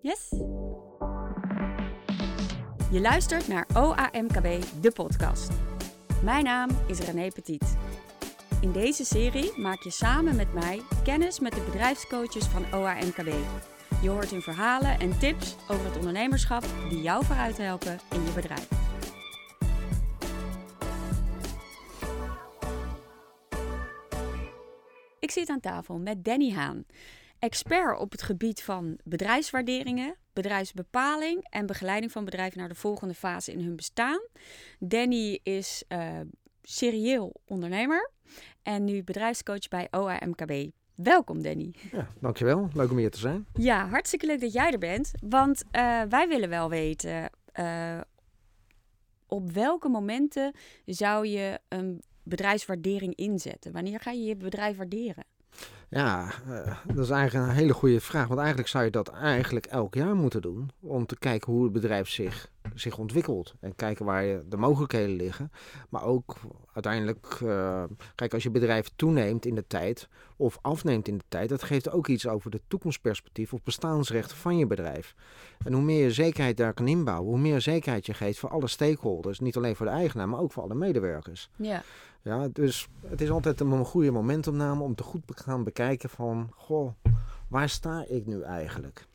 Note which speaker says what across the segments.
Speaker 1: Yes. Je luistert naar OAMKB, de podcast. Mijn naam is René Petit. In deze serie maak je samen met mij kennis met de bedrijfscoaches van OAMKB. Je hoort hun verhalen en tips over het ondernemerschap die jou vooruit helpen in je bedrijf. Ik zit aan tafel met Danny Haan, expert op het gebied van bedrijfswaarderingen, bedrijfsbepaling en begeleiding van bedrijven naar de volgende fase in hun bestaan. Danny is uh, serieel ondernemer en nu bedrijfscoach bij OAMKB. Welkom Danny.
Speaker 2: Ja, dankjewel. Leuk om hier te zijn.
Speaker 1: Ja, hartstikke leuk dat jij er bent. Want uh, wij willen wel weten, uh, op welke momenten zou je een bedrijfswaardering inzetten? Wanneer ga je je bedrijf waarderen?
Speaker 2: Ja, uh, dat is eigenlijk een hele goede vraag. Want eigenlijk zou je dat eigenlijk elk jaar moeten doen. Om te kijken hoe het bedrijf zich, zich ontwikkelt. En kijken waar de mogelijkheden liggen. Maar ook uiteindelijk, uh, kijk, als je bedrijf toeneemt in de tijd. Of afneemt in de tijd. Dat geeft ook iets over de toekomstperspectief of bestaansrecht van je bedrijf. En hoe meer je zekerheid daar kan inbouwen. Hoe meer zekerheid je geeft voor alle stakeholders. Niet alleen voor de eigenaar, maar ook voor alle medewerkers.
Speaker 1: Ja.
Speaker 2: Ja, dus het is altijd een goede momentopname om te goed te gaan bekijken van, goh, waar sta ik nu eigenlijk?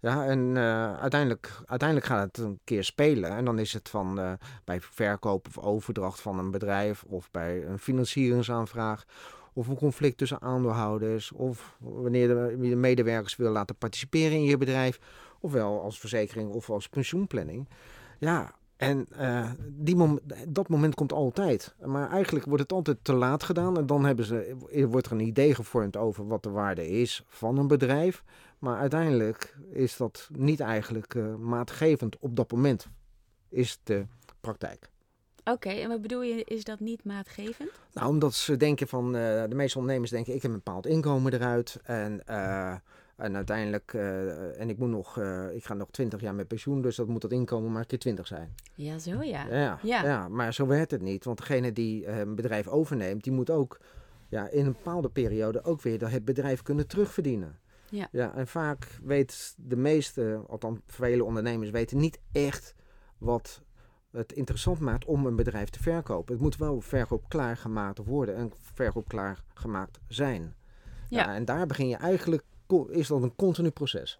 Speaker 2: Ja, en uh, uiteindelijk, uiteindelijk gaat het een keer spelen. En dan is het van uh, bij verkoop of overdracht van een bedrijf of bij een financieringsaanvraag. Of een conflict tussen aandeelhouders. Of wanneer de, de medewerkers willen laten participeren in je bedrijf. Ofwel als verzekering of als pensioenplanning. Ja, en uh, die mom dat moment komt altijd. Maar eigenlijk wordt het altijd te laat gedaan. En dan hebben ze, wordt er een idee gevormd over wat de waarde is van een bedrijf. Maar uiteindelijk is dat niet eigenlijk uh, maatgevend op dat moment. Is de praktijk.
Speaker 1: Oké, okay, en wat bedoel je, is dat niet maatgevend?
Speaker 2: Nou, omdat ze denken van, uh, de meeste ondernemers denken, ik heb een bepaald inkomen eruit. En en uiteindelijk, uh, en ik moet nog, uh, ik ga nog 20 jaar met pensioen, dus dat moet dat inkomen maar een keer 20 zijn.
Speaker 1: Ja, zo ja.
Speaker 2: Ja,
Speaker 1: ja.
Speaker 2: ja maar zo werkt het niet. Want degene die uh, een bedrijf overneemt, die moet ook ja, in een bepaalde periode ook weer het bedrijf kunnen terugverdienen.
Speaker 1: Ja.
Speaker 2: ja. En vaak weet de meeste, althans vele ondernemers, weten niet echt wat het interessant maakt om een bedrijf te verkopen. Het moet wel verkoop klaargemaakt worden en verkoop klaargemaakt zijn.
Speaker 1: Ja.
Speaker 2: ja. En daar begin je eigenlijk is dat een continu proces.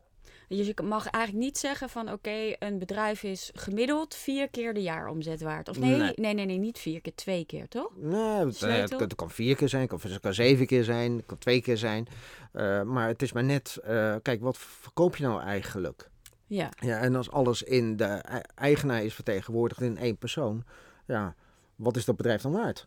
Speaker 1: Dus je mag eigenlijk niet zeggen van oké, okay, een bedrijf is gemiddeld vier keer de jaaromzet waard. Of nee, nee, nee, nee, nee niet vier keer, twee keer, toch?
Speaker 2: Nee, het, het, het, kan vier keer zijn, het kan zeven keer zijn, het kan twee keer zijn. Uh, maar het is maar net, uh, kijk, wat verkoop je nou eigenlijk?
Speaker 1: Ja.
Speaker 2: ja. En als alles in de eigenaar is vertegenwoordigd in één persoon, ja, wat is dat bedrijf dan waard?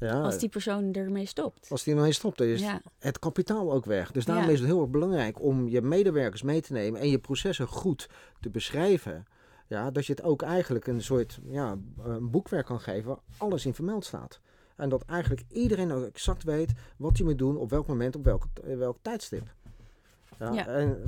Speaker 1: Ja, als die persoon ermee stopt.
Speaker 2: Als die ermee stopt, dan is
Speaker 1: ja.
Speaker 2: het kapitaal ook weg. Dus daarom
Speaker 1: Ja.
Speaker 2: is het heel erg belangrijk om je medewerkers mee te nemen en je processen goed te beschrijven. Ja, dat je het ook eigenlijk een soort ja, een boekwerk kan geven waar alles in vermeld staat. En dat eigenlijk iedereen ook exact weet wat je moet doen op welk moment, op welk, welk tijdstip. Ja. En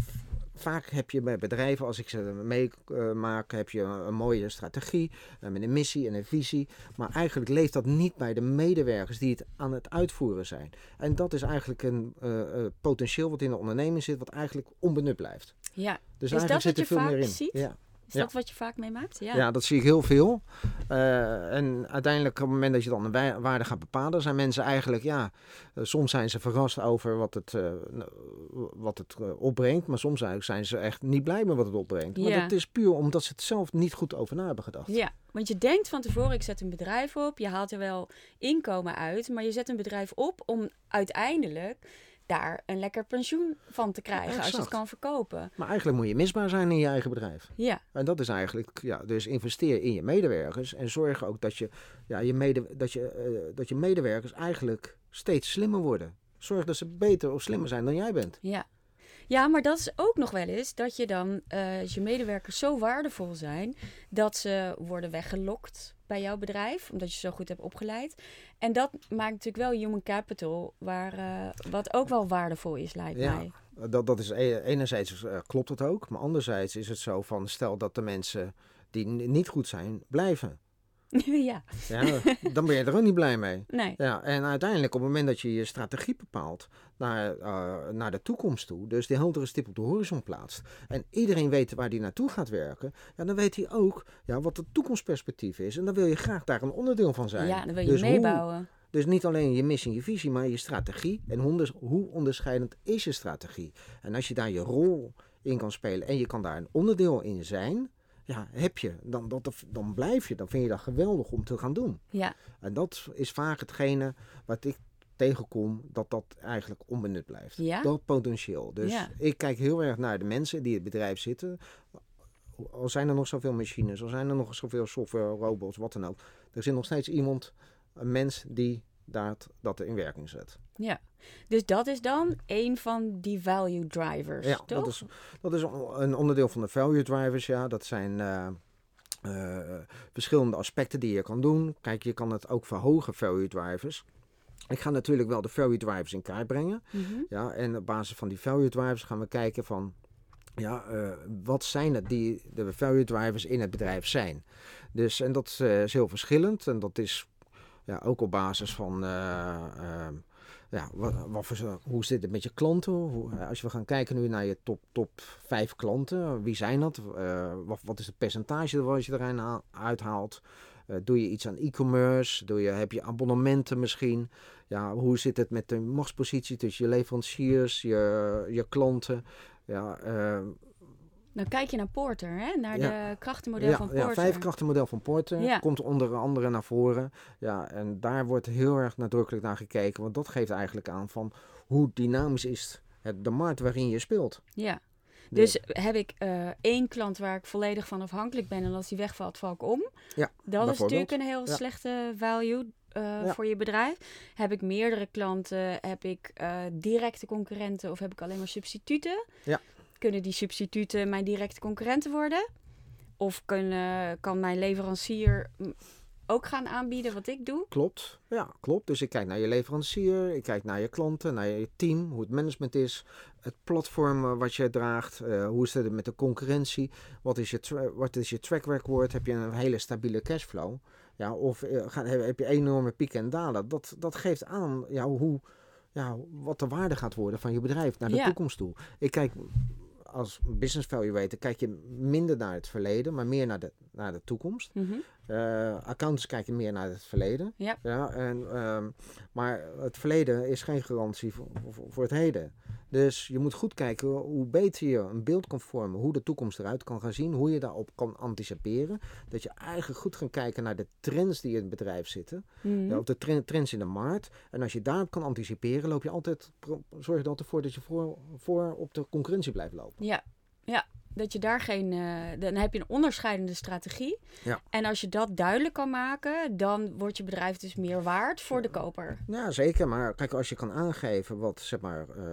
Speaker 2: vaak heb je bij bedrijven, als ik ze meemaak, heb je een mooie strategie eh, met een missie en een visie. Maar eigenlijk leeft dat niet bij de medewerkers die het aan het uitvoeren zijn. En dat is eigenlijk een eh, eh, potentieel wat in de onderneming zit, wat eigenlijk onbenut blijft.
Speaker 1: Ja.
Speaker 2: Dus
Speaker 1: Is dat
Speaker 2: zit
Speaker 1: wat
Speaker 2: er
Speaker 1: je
Speaker 2: veel
Speaker 1: vaak
Speaker 2: meer in.
Speaker 1: ziet?
Speaker 2: Ja.
Speaker 1: Is
Speaker 2: Ja.
Speaker 1: dat wat je vaak meemaakt? Ja.
Speaker 2: Ja, dat zie ik heel veel. Eh, en uiteindelijk, op het moment dat je dan een waarde gaat bepalen, zijn mensen eigenlijk, ja, eh, soms zijn ze verrast over wat het, eh, wat het opbrengt, maar soms eigenlijk zijn ze echt niet blij met wat het opbrengt. Maar
Speaker 1: Ja.
Speaker 2: dat is puur omdat ze het zelf niet goed over na hebben gedacht.
Speaker 1: Ja, want je denkt van tevoren, ik zet een bedrijf op, je haalt er wel inkomen uit, maar je zet een bedrijf op om uiteindelijk daar een lekker pensioen van te krijgen als je het kan verkopen.
Speaker 2: Maar eigenlijk moet je misbaar zijn in je eigen bedrijf.
Speaker 1: Ja,
Speaker 2: En dat is eigenlijk, ja, dus investeer in je medewerkers en zorg ook dat je, ja, je, mede, dat je, eh, dat je medewerkers eigenlijk steeds slimmer worden. Zorg dat ze beter of slimmer zijn dan jij bent.
Speaker 1: ja. Ja, maar dat is ook nog wel eens dat je dan, als je medewerkers zo waardevol zijn, dat ze worden weggelokt bij jouw bedrijf, omdat je zo goed hebt opgeleid. En dat maakt natuurlijk wel human capital, waar, eh, wat ook wel waardevol is, lijkt
Speaker 2: Ja.
Speaker 1: mij.
Speaker 2: Dat, dat is e- enerzijds eh, klopt het ook, maar anderzijds is het zo van stel dat de mensen die niet goed zijn blijven.
Speaker 1: ja.
Speaker 2: Ja, dan ben je er ook niet blij mee.
Speaker 1: Nee.
Speaker 2: Ja, en uiteindelijk op het moment dat je je strategie bepaalt naar, eh, naar de toekomst toe, dus die heldere stip op de horizon plaatst, en iedereen weet waar die naartoe gaat werken, ja, dan weet hij ook ja, wat het toekomstperspectief is. En dan wil je graag daar een onderdeel van zijn.
Speaker 1: Ja, dan wil je
Speaker 2: Dus hoe-
Speaker 1: meebouwen.
Speaker 2: Dus niet alleen je missie, je visie, maar je strategie. En hoe onderscheidend is je strategie? En als je daar je rol in kan spelen en je kan daar een onderdeel in zijn, ja, heb je, dan, dat, dan blijf je, dan vind je dat geweldig om te gaan doen.
Speaker 1: Ja,
Speaker 2: En dat is vaak hetgene wat ik tegenkom, dat dat eigenlijk onbenut blijft.
Speaker 1: Ja?
Speaker 2: Dat potentieel. Dus
Speaker 1: Ja.
Speaker 2: ik kijk heel erg naar de mensen die in het bedrijf zitten. Al zijn er nog zoveel machines, al zijn er nog zoveel software, robots, wat dan ook. Er zit nog steeds iemand, een mens die dat, dat in werking zet.
Speaker 1: ja. Dus dat is dan een van die value drivers,
Speaker 2: Ja,
Speaker 1: toch?
Speaker 2: dat is, dat is een onderdeel van de value drivers. Ja, dat zijn eh, eh, verschillende aspecten die je kan doen. Kijk, je kan het ook verhogen, value drivers. Ik ga natuurlijk wel de value drivers in kaart brengen.
Speaker 1: Mhm.
Speaker 2: Ja, en op basis van die value drivers gaan we kijken van... Ja, eh, wat zijn het die de value drivers in het bedrijf zijn? Dus, en dat is heel verschillend. En dat is ja, ook op basis van... ja, wat, wat hoe zit het met je klanten? Hoe, eh, als we gaan kijken nu naar je top, top 5 klanten, wie zijn dat? Eh, wat, wat is het percentage wat je ha- uithaalt? Eh, doe je iets aan e-commerce? Doe je, heb je abonnementen misschien? Ja, hoe zit het met de machtspositie tussen je leveranciers, je, je klanten? Ja,
Speaker 1: Dan kijk je naar Porter, hè? naar
Speaker 2: Ja.
Speaker 1: de krachtenmodel
Speaker 2: ja,
Speaker 1: van
Speaker 2: ja,
Speaker 1: Porter.
Speaker 2: vijf krachtenmodel van Porter
Speaker 1: Ja.
Speaker 2: komt onder andere naar voren. Ja, en daar wordt heel erg nadrukkelijk naar gekeken, want dat geeft eigenlijk aan van hoe dynamisch is het, de markt waarin je speelt.
Speaker 1: Ja. Dus heb ik eh, één klant waar ik volledig van afhankelijk ben en als die wegvalt, val ik om.
Speaker 2: Ja,
Speaker 1: Dat is natuurlijk een heel
Speaker 2: Ja.
Speaker 1: slechte value eh,
Speaker 2: Ja.
Speaker 1: voor je bedrijf. Heb ik meerdere klanten, heb ik eh, directe concurrenten of heb ik alleen maar substituten?
Speaker 2: Ja.
Speaker 1: Kunnen die substituten mijn directe concurrenten worden? Of kunnen, kan mijn leverancier ook gaan aanbieden wat ik doe?
Speaker 2: Klopt, ja, klopt. Dus ik kijk naar je leverancier, ik kijk naar je klanten, naar je team, hoe het management is, het platform eh, wat je draagt, eh, hoe is het met de concurrentie, wat is je, wat is je track record, heb je een hele stabiele cashflow, ja, of eh, ga- heb heb je enorme pieken en dalen. Dat, dat geeft aan ja, hoe, ja, wat de waarde gaat worden van je bedrijf naar de
Speaker 1: Ja.
Speaker 2: toekomst toe. Ik kijk als business valuator kijk je minder naar het verleden, maar meer naar de, naar de toekomst.
Speaker 1: Mhm.
Speaker 2: Eh, accountants kijken meer naar het verleden.
Speaker 1: Ja.
Speaker 2: Ja, en, ehm, maar het verleden is geen garantie voor, voor, voor het heden. Dus je moet goed kijken hoe beter je een beeld kan vormen, hoe de toekomst eruit kan gaan zien, hoe je daarop kan anticiperen. Dat je eigenlijk goed kan kijken naar de trends die in het bedrijf zitten,
Speaker 1: Mhm.
Speaker 2: ja, of de tre- trends in de markt. En als je daarop kan anticiperen, loop je altijd, zorg je altijd voor dat je voor, voor op de concurrentie blijft lopen.
Speaker 1: Ja, ja. Dat je daar geen. eh, dan heb je een onderscheidende strategie.
Speaker 2: Ja.
Speaker 1: En als je dat duidelijk kan maken, dan wordt je bedrijf dus meer waard voor de koper.
Speaker 2: Ja, zeker. Maar kijk, als je kan aangeven wat, zeg maar, eh,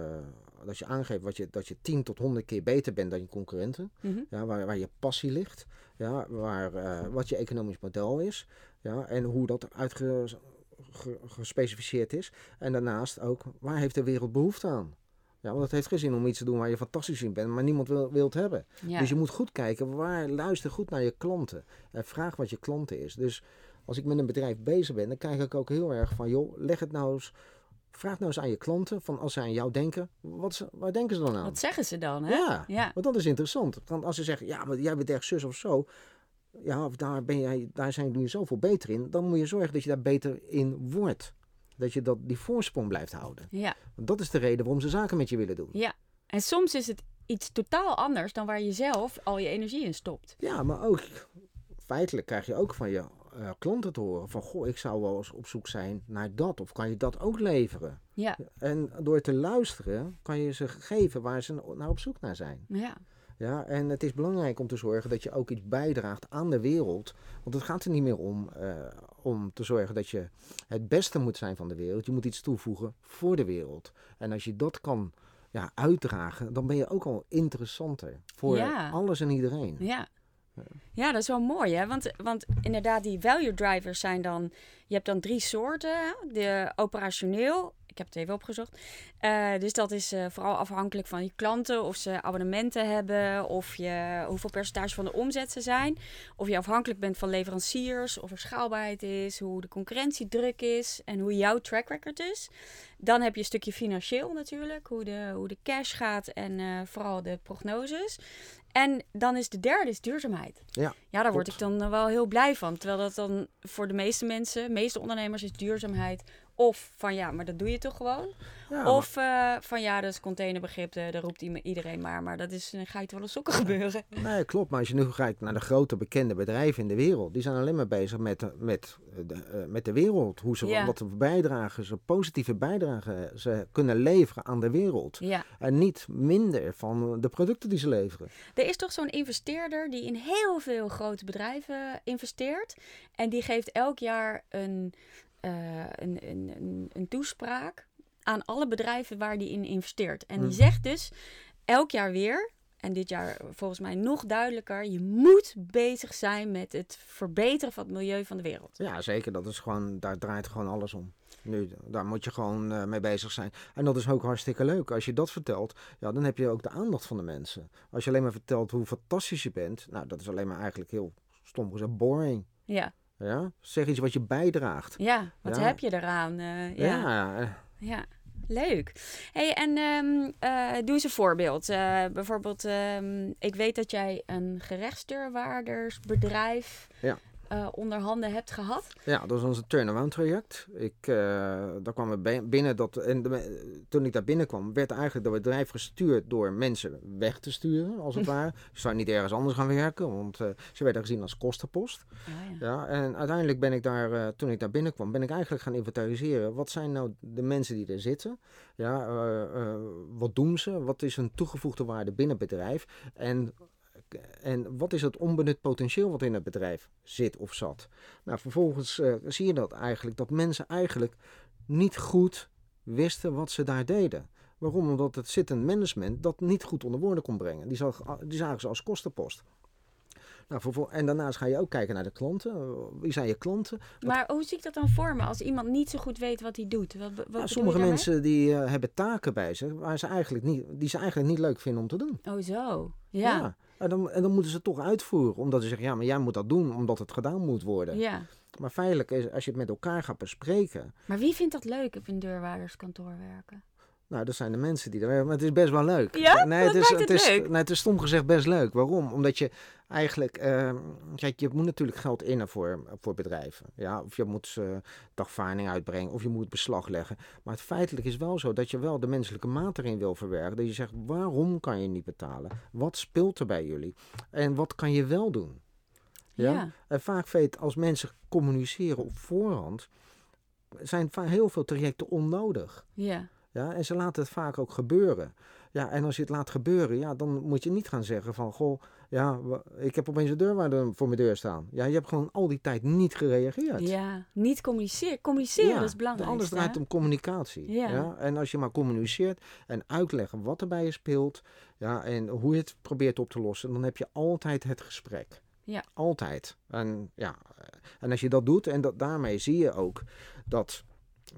Speaker 2: dat je aangeeft wat je, dat je 10 tot 100 keer beter bent dan je concurrenten,
Speaker 1: Mhm.
Speaker 2: ja, waar, waar je passie ligt, ja, waar, eh, wat je economisch model is, ja, en hoe dat uitgespecificeerd is. En daarnaast ook, waar heeft de wereld behoefte aan? Ja, want het heeft geen zin om iets te doen waar je fantastisch in bent, maar niemand wil, wil het hebben.
Speaker 1: Ja.
Speaker 2: Dus je moet goed kijken, waar, luister goed naar je klanten. En vraag wat je klanten is. Dus als ik met een bedrijf bezig ben, dan kijk ik ook heel erg van, joh, leg het nou eens, vraag nou eens aan je klanten, van als ze aan jou denken, wat, waar denken ze dan aan?
Speaker 1: Wat zeggen ze dan? Hè?
Speaker 2: Ja,
Speaker 1: ja.
Speaker 2: want dat is interessant. Want als ze zeggen, ja, maar jij bent echt zus of zo, ja, of daar, ben jij, daar zijn jullie zoveel beter in, dan moet je zorgen dat je daar beter in wordt. Dat je dat, die voorsprong blijft houden.
Speaker 1: ja.
Speaker 2: Want dat is de reden waarom ze zaken met je willen doen.
Speaker 1: Ja. En soms is het iets totaal anders dan waar je zelf al je energie in stopt.
Speaker 2: Ja, maar ook feitelijk krijg je ook van je eh, klanten te horen van, goh, ik zou wel eens op zoek zijn naar dat. Of kan je dat ook leveren?
Speaker 1: Ja.
Speaker 2: En door te luisteren kan je ze geven waar ze naar op zoek naar zijn.
Speaker 1: Ja.
Speaker 2: Ja, en het is belangrijk om te zorgen dat je ook iets bijdraagt aan de wereld. Want het gaat er niet meer om, eh, om te zorgen dat je het beste moet zijn van de wereld. Je moet iets toevoegen voor de wereld. En als je dat kan ja, uitdragen, dan ben je ook al interessanter voor
Speaker 1: Ja.
Speaker 2: alles en iedereen.
Speaker 1: Ja. Ja, dat is wel mooi, hè? Want, want inderdaad, die value drivers zijn dan... Je hebt dan drie soorten. De operationeel, Ik heb het even opgezocht. Uh, dus dat is uh, vooral afhankelijk van je klanten, of ze abonnementen hebben, of je, hoeveel percentage van de omzet ze zijn. Of je afhankelijk bent van leveranciers, of er schaalbaarheid is, hoe de concurrentiedruk is en hoe jouw track record is. Dan heb je een stukje financieel natuurlijk, hoe de, hoe de cash gaat en uh, vooral de prognoses. En dan is de derde is duurzaamheid.
Speaker 2: Ja,
Speaker 1: ja daar word ik dan wel heel blij van. Terwijl dat dan voor de meeste mensen, meeste ondernemers, is duurzaamheid of van ja, maar dat doe je toch gewoon. of uh, van ja, dat is containerbegrip, daar roept iedereen maar. Maar dat is, dan ga je wel een sokken gebeuren.
Speaker 2: Nee, klopt. Maar als je nu kijkt naar de grote bekende bedrijven in de wereld, die zijn alleen maar bezig met, met, de, uh, met de wereld. Hoe ze ja. wat bijdragen, ze positieve bijdragen ze kunnen leveren aan de wereld.
Speaker 1: Ja.
Speaker 2: En niet minder van de producten die ze leveren.
Speaker 1: Er is toch zo'n investeerder die in heel veel grote bedrijven investeert. En die geeft elk jaar een uh, een, een, een, toespraak aan alle bedrijven waar die in investeert. En die hmm. zegt dus elk jaar weer, en dit jaar volgens mij nog duidelijker, je moet bezig zijn met het verbeteren van het milieu van de wereld.
Speaker 2: Ja, zeker. Dat is gewoon, daar draait gewoon alles om. Nu, daar moet je gewoon uh, mee bezig zijn. En dat is ook hartstikke leuk. Als je dat vertelt, ja, dan heb je ook de aandacht van de mensen. Als je alleen maar vertelt hoe fantastisch je bent, nou, dat is alleen maar eigenlijk heel stom gezegd boring.
Speaker 1: Ja.
Speaker 2: Ja? Zeg iets wat je bijdraagt.
Speaker 1: Ja, wat heb je eraan? Uh, ja.
Speaker 2: ja.
Speaker 1: ja. Leuk. Hey, en um, uh, doe eens een voorbeeld. Uh, bijvoorbeeld, um, ik weet dat jij een gerechtsdeurwaardersbedrijf
Speaker 2: ja
Speaker 1: uh, onder handen hebt gehad?
Speaker 2: Ja, dat was onze turnaround traject. Ik, uh, daar kwam binnen dat, en toen ik daar binnenkwam, werd eigenlijk dat bedrijf gestuurd door mensen weg te sturen, als het ware. Ze zouden niet ergens anders gaan werken, want uh, ze werden gezien als kostenpost.
Speaker 1: Oh, ja.
Speaker 2: ja. en uiteindelijk ben ik daar, toen ik daar binnenkwam, ben ik eigenlijk gaan inventariseren. Wat zijn nou de mensen die er zitten? Ja, wat doen ze? Wat is hun toegevoegde waarde binnen het bedrijf? En en wat is het onbenut potentieel wat in het bedrijf zit of zat? Nou, vervolgens uh, zie je dat eigenlijk, dat mensen eigenlijk niet goed wisten wat ze daar deden. Waarom? Omdat het zittend management dat niet goed onder woorden kon brengen. Die, zag, die zagen ze als kostenpost. Nou, en daarnaast ga je ook kijken naar de klanten. Wie zijn je klanten?
Speaker 1: Maar hoe zie ik dat dan voor me als iemand niet zo goed weet wat hij doet? Wat, wat
Speaker 2: nou, sommige mensen die uh, hebben taken bij zich waar ze eigenlijk niet, die ze eigenlijk niet leuk vinden om te doen.
Speaker 1: Oh zo, ja. ja.
Speaker 2: En dan, en dan moeten ze toch uitvoeren. Omdat ze zeggen, ja, maar jij moet dat doen omdat het gedaan moet worden.
Speaker 1: Ja.
Speaker 2: Maar feitelijk is, als je het met elkaar gaat bespreken.
Speaker 1: Maar wie vindt dat leuk op een deurwaarderskantoor werken?
Speaker 2: Nou, dat zijn de mensen die er werken. Maar het is best wel leuk.
Speaker 1: Ja,
Speaker 2: nee,
Speaker 1: het is,
Speaker 2: het, is,
Speaker 1: leuk?
Speaker 2: Nee, het is stom gezegd best leuk. Waarom? Omdat je eigenlijk... Uh, kijk, je moet natuurlijk geld innen voor, voor bedrijven. Ja? Of je moet uh, dagvaarding uitbrengen. Of je moet beslag leggen. Maar het feitelijk is wel zo dat je wel de menselijke maat erin wil verwerken. Dat je zegt, waarom kan je niet betalen? Wat speelt er bij jullie? En wat kan je wel doen? Ja?
Speaker 1: ja.
Speaker 2: En vaak weet als mensen communiceren op voorhand... zijn heel veel trajecten onnodig.
Speaker 1: Ja.
Speaker 2: Ja, en ze laten het vaak ook gebeuren. Ja, en als je het laat gebeuren, ja, dan moet je niet gaan zeggen van, goh, ja, ik heb opeens een deurwaarder voor mijn deur staan. Ja, je hebt gewoon al die tijd niet gereageerd.
Speaker 1: Ja, niet communiceren. Communiceren, dat is belangrijk.
Speaker 2: Alles draait om communicatie. Ja. ja. En als je maar communiceert en uitleggen wat er bij je speelt, ja, en hoe je het probeert op te lossen, dan heb je altijd het gesprek.
Speaker 1: Ja.
Speaker 2: Altijd. En, ja, en als je dat doet, en dat, daarmee zie je ook dat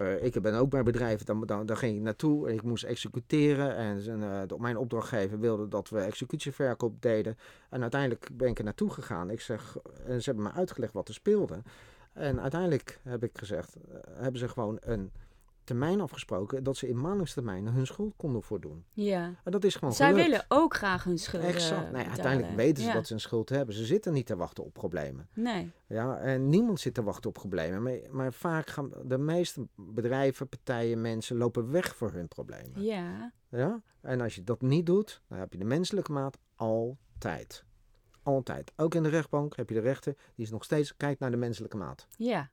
Speaker 2: uh, ik ben ook bij bedrijven, dan, dan, ging ik naartoe en ik moest executeren. En uh, mijn opdrachtgever wilde dat we executieverkoop deden. En uiteindelijk ben ik er naartoe gegaan. Ik zeg, en ze hebben me uitgelegd wat er speelde. En uiteindelijk heb ik gezegd, uh, hebben ze gewoon een termijn afgesproken dat ze in maandingstermijnen hun schuld konden voordoen.
Speaker 1: Ja.
Speaker 2: En dat is gewoon
Speaker 1: Zij
Speaker 2: gelukt.
Speaker 1: willen ook graag hun schuld
Speaker 2: Exact. Nee, uiteindelijk weten ze dat ze een schuld hebben. Ze zitten niet te wachten op problemen.
Speaker 1: Nee.
Speaker 2: Ja, en niemand zit te wachten op problemen. Maar, maar vaak gaan de meeste bedrijven, partijen, mensen lopen weg voor hun problemen.
Speaker 1: Ja.
Speaker 2: Ja. En als je dat niet doet, dan heb je de menselijke maat altijd. Altijd. Ook in de rechtbank heb je de rechter die is nog steeds kijkt naar de menselijke maat.
Speaker 1: Ja.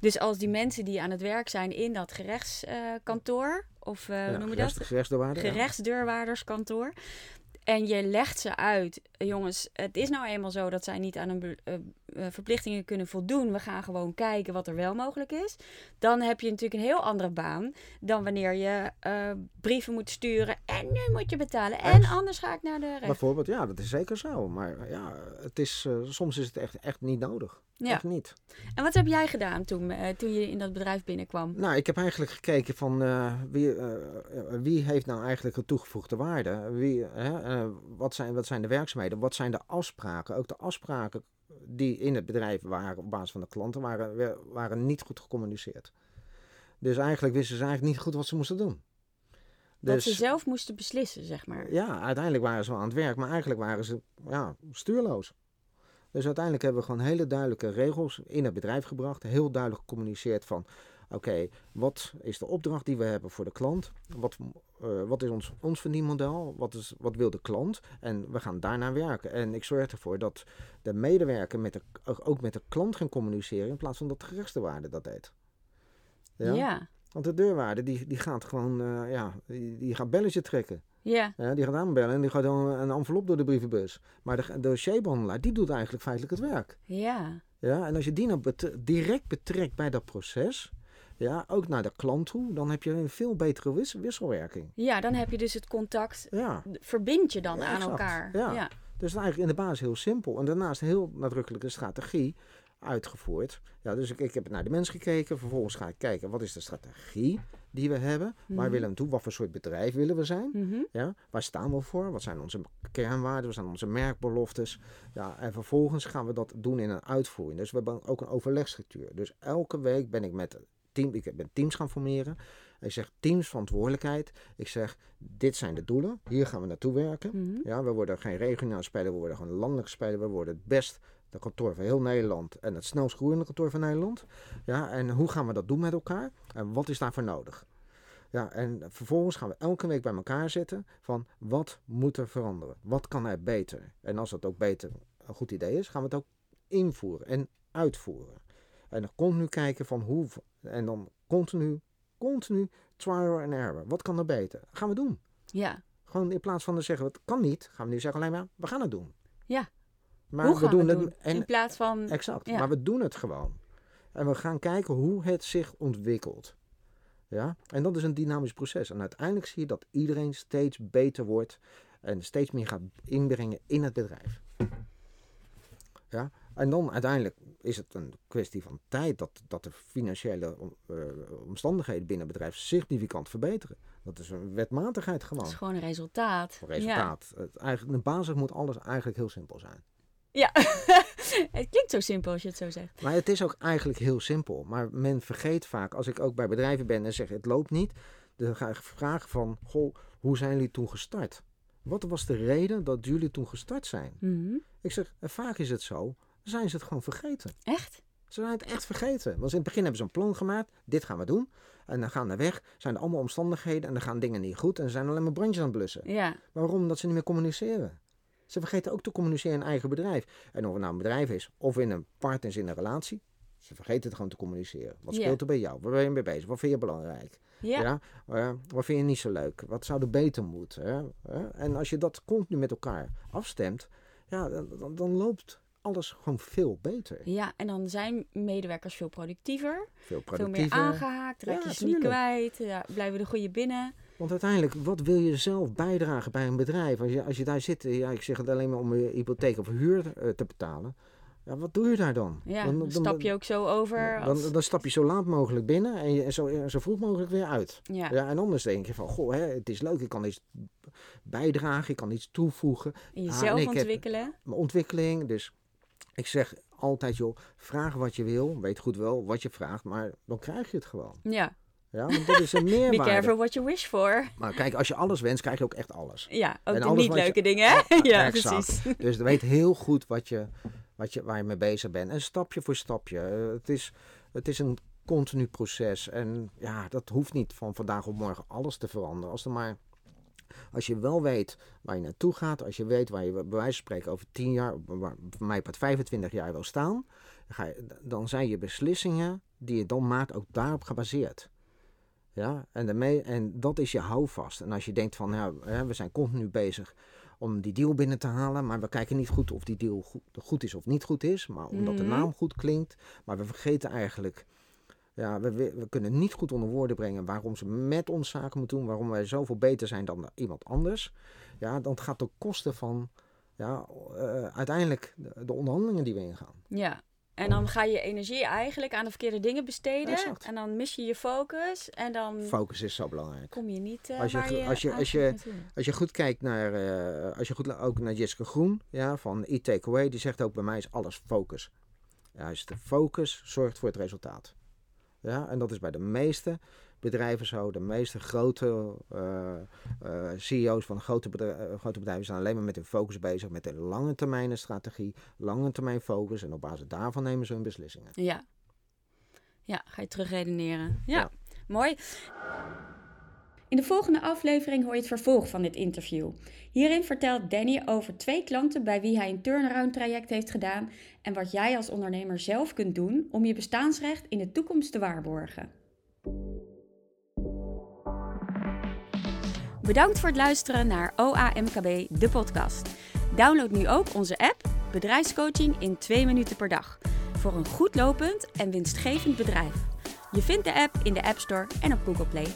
Speaker 1: Dus als die mensen die aan het werk zijn in dat gerechtskantoor, of uh, ja, hoe noem je dat?
Speaker 2: Gerechtsdeurwaarder.
Speaker 1: Gerechtsdeurwaarderskantoor. En je legt ze uit, jongens, het is nou eenmaal zo dat zij niet aan hun uh, verplichtingen kunnen voldoen. We gaan gewoon kijken wat er wel mogelijk is. Dan heb je natuurlijk een heel andere baan dan wanneer je uh, brieven moet sturen en nu moet je betalen. En anders ga ik naar de rechter.
Speaker 2: Bijvoorbeeld, ja, dat is zeker zo. Maar ja, het is, soms is het echt, echt niet nodig.
Speaker 1: Ja.
Speaker 2: Echt niet.
Speaker 1: En wat heb jij gedaan toen, eh, toen je in dat bedrijf binnenkwam?
Speaker 2: Nou, ik heb eigenlijk gekeken van eh, wie, eh, eh, wie heeft nou eigenlijk een toegevoegde waarde? Wie, eh, wat, zijn, wat zijn de werkzaamheden? Wat zijn de afspraken? Ook de afspraken die in het bedrijf waren op basis van de klanten waren, waren niet goed gecommuniceerd. Dus eigenlijk wisten ze eigenlijk niet goed wat ze moesten doen.
Speaker 1: Dat ze
Speaker 2: Dus
Speaker 1: zelf moesten beslissen, zeg maar.
Speaker 2: ja, uiteindelijk waren ze wel aan het werk, maar eigenlijk waren ze ja, stuurloos. Dus uiteindelijk hebben we gewoon hele duidelijke regels in het bedrijf gebracht. Heel duidelijk gecommuniceerd van... Oké, wat is de opdracht die we hebben voor de klant? Wat, eh, wat is ons, ons verdienmodel? Wat, is, wat wil de klant? En we gaan daarnaar werken. En ik zorg ervoor dat de medewerker met de, ook met de klant gaan communiceren... in plaats van dat de gerechtsdewaarde dat deed.
Speaker 1: Ja.
Speaker 2: Ja? Want de deurwaarde die, die gaat gewoon eh, ja, die, die gaat belletje trekken.
Speaker 1: Ja.
Speaker 2: Ja, die gaat aanbellen en die gaat dan een envelop door de brievenbus. Maar de, de dossierbehandelaar, die doet eigenlijk feitelijk het werk.
Speaker 1: Ja.
Speaker 2: Ja, en als je die nou bet- direct betrekt bij dat proces, ja, ook naar de klant toe, dan heb je een veel betere wis- wisselwerking.
Speaker 1: Ja, dan heb je dus het contact,
Speaker 2: Ja,
Speaker 1: verbind je dan
Speaker 2: Ja,
Speaker 1: aan
Speaker 2: exact.
Speaker 1: elkaar.
Speaker 2: Ja.
Speaker 1: ja.
Speaker 2: dus eigenlijk in de basis heel simpel. En daarnaast een heel nadrukkelijke strategie uitgevoerd. Ja, dus ik, ik heb naar de mens gekeken. Vervolgens ga ik kijken, wat is de strategie die we hebben? Waar
Speaker 1: Mhm.
Speaker 2: willen we toe? Wat voor soort bedrijf willen we zijn?
Speaker 1: Mhm.
Speaker 2: Ja, waar staan we voor? Wat zijn onze kernwaarden? Wat zijn onze merkbeloftes? Ja, en vervolgens gaan we dat doen in een uitvoering. Dus we hebben ook een overlegstructuur. Dus elke week ben ik met team, ik ben teams gaan formeren. Ik zeg teams verantwoordelijkheid. Ik zeg, dit zijn de doelen. Hier gaan we naartoe werken.
Speaker 1: Mhm.
Speaker 2: Ja, we worden geen regionaal speler, we worden gewoon landelijk speler. We worden het best de kantoor van heel Nederland en het snelst groeiende kantoor van Nederland. Ja, en hoe gaan we dat doen met elkaar? En wat is daarvoor nodig? Ja, en vervolgens gaan we elke week bij elkaar zitten van wat moet er veranderen? Wat kan er beter? En als dat ook beter een goed idee is, gaan we het ook invoeren en uitvoeren. En dan continu kijken van hoe, en dan continu, continu trial and error. Wat kan er beter? Gaan we doen.
Speaker 1: Ja.
Speaker 2: Gewoon in plaats van te zeggen, het kan niet, gaan we nu zeggen alleen maar, we gaan het doen.
Speaker 1: Ja.
Speaker 2: Maar
Speaker 1: Hoe
Speaker 2: we doen
Speaker 1: we
Speaker 2: het
Speaker 1: doen?
Speaker 2: en
Speaker 1: In plaats van...
Speaker 2: exact,
Speaker 1: ja.
Speaker 2: maar we doen het gewoon. En we gaan kijken hoe het zich ontwikkelt. Ja, en dat is een dynamisch proces. En uiteindelijk zie je dat iedereen steeds beter wordt en steeds meer gaat inbrengen in het bedrijf. Ja, en dan uiteindelijk is het een kwestie van tijd dat, dat de financiële eh, omstandigheden binnen het bedrijf significant verbeteren. Dat is een wetmatigheid
Speaker 1: Dat
Speaker 2: gewoon.
Speaker 1: is gewoon een resultaat.
Speaker 2: Voor resultaat. Het, eigenlijk, de basis moet alles eigenlijk heel simpel zijn.
Speaker 1: Ja. het klinkt zo simpel als je het zo zegt.
Speaker 2: Maar het is ook eigenlijk heel simpel. Maar men vergeet vaak, als ik ook bij bedrijven ben en zeg het loopt niet, dan ga ik vragen van, goh, hoe zijn jullie toen gestart? Wat was de reden dat jullie toen gestart zijn?
Speaker 1: Mhm.
Speaker 2: Ik zeg, en vaak is het zo, zijn ze het gewoon vergeten.
Speaker 1: Echt?
Speaker 2: Ze zijn het echt vergeten. Want in het begin hebben ze een plan gemaakt, dit gaan we doen. En dan gaan we weg, zijn er allemaal omstandigheden en dan gaan dingen niet goed en er zijn alleen maar brandjes aan het blussen.
Speaker 1: Ja.
Speaker 2: Maar waarom? Omdat ze niet meer communiceren. Ze vergeten ook te communiceren in eigen bedrijf. En of het nou een bedrijf is of in een partners in een relatie. Ze vergeten het gewoon te communiceren. Wat speelt er bij jou? Waar ben je mee bezig? Wat vind je belangrijk?
Speaker 1: Ja.
Speaker 2: Eh, wat vind je niet zo leuk? Wat zou er beter moeten? hè? Hè? En als je dat continu met elkaar afstemt, ja, dan, dan- dan loopt alles gewoon veel beter.
Speaker 1: Ja, en dan zijn medewerkers veel productiever,
Speaker 2: Veel
Speaker 1: veel meer
Speaker 2: productiever.
Speaker 1: aangehaakt, raak
Speaker 2: Ja,
Speaker 1: je ze niet kwijt, ja, blijven de goede binnen.
Speaker 2: Want uiteindelijk, wat wil je zelf bijdragen bij een bedrijf? Als je, als je daar zit, ja, ik zeg het alleen maar om je hypotheek of huur eh, te betalen. Ja, wat doe je daar dan?
Speaker 1: Ja,
Speaker 2: Dan-
Speaker 1: dan, stap je ook zo over.
Speaker 2: Dan,
Speaker 1: Als,
Speaker 2: dan stap je zo laat mogelijk binnen en, je, en zo, zo vroeg mogelijk weer uit.
Speaker 1: ja.
Speaker 2: Ja. en anders denk je van, goh, hè, het is leuk, ik kan iets bijdragen, ik kan iets toevoegen.
Speaker 1: En
Speaker 2: Ah,
Speaker 1: jezelf
Speaker 2: nee,
Speaker 1: ontwikkelen.
Speaker 2: Mijn ontwikkeling, dus ik zeg altijd, joh, vraag wat je wil. Weet goed wel wat je vraagt, maar dan krijg je het gewoon.
Speaker 1: Ja,
Speaker 2: Ja, want dat is een
Speaker 1: be
Speaker 2: meerwaarde.
Speaker 1: careful what you wish for.
Speaker 2: Maar kijk, als je alles wenst, krijg je ook echt alles.
Speaker 1: Ja, ook
Speaker 2: En
Speaker 1: de niet
Speaker 2: je-
Speaker 1: leuke dingen, hè? ja, precies.
Speaker 2: Dus weet heel goed wat je, wat je, waar je mee bezig bent. En stapje voor stapje. Het, is, het is een continu proces. En ja, dat hoeft niet van vandaag op morgen alles te veranderen. Als, er maar, als je wel weet waar je naartoe gaat. Als je weet waar je bij wijze van spreken over 10 jaar, waar, mij het 25 jaar wil staan. Dan, ga je, dan zijn je beslissingen die je dan maakt ook daarop gebaseerd. Ja, en, daarmee, en dat is je houvast. En als je denkt van, ja, hè, we zijn continu bezig om die deal binnen te halen, maar we kijken niet goed of die deal goed, goed is of niet goed is, maar omdat de
Speaker 1: Mhm.
Speaker 2: naam goed klinkt. Maar we vergeten eigenlijk, ja, we, we, kunnen niet goed onder woorden brengen waarom ze met ons zaken moeten doen, waarom wij zoveel beter zijn dan iemand anders. Ja, dan gaat de kosten van, ja, eh, uiteindelijk de, de onderhandelingen die we ingaan.
Speaker 1: Ja, En dan ga je energie eigenlijk aan de verkeerde dingen besteden.
Speaker 2: Exact.
Speaker 1: En dan mis je je focus. En dan
Speaker 2: Focus is zo belangrijk.
Speaker 1: kom je niet eh
Speaker 2: Als je
Speaker 1: waar
Speaker 2: gro-
Speaker 1: je
Speaker 2: als je- als je-
Speaker 1: naartoe.
Speaker 2: Als je goed kijkt naar, eh, als je goed ook naar Jessica Groen, ja, van e-takeaway, die zegt ook bij mij is alles focus. Juist, de focus zorgt voor het resultaat. Ja, en dat is bij de meeste bedrijven zo. De meeste grote eh, eh, CEO's van grote, bedrij- eh, grote bedrijven zijn alleen maar met hun focus bezig, met een lange termijn strategie, lange termijn focus. En op basis daarvan nemen ze hun beslissingen.
Speaker 1: Ja. Ja, ga je terugredeneren. Ja,
Speaker 2: Ja.
Speaker 1: mooi. In de volgende aflevering hoor je het vervolg van dit interview. Hierin vertelt Danny over twee klanten bij wie hij een turnaround traject heeft gedaan en wat jij als ondernemer zelf kunt doen om je bestaansrecht in de toekomst te waarborgen. Bedankt voor het luisteren naar OAMKB, de podcast. Download nu ook onze app Bedrijfscoaching in 2 minuten per dag. Voor een goed lopend en winstgevend bedrijf. Je vindt de app in de App Store en op Google Play.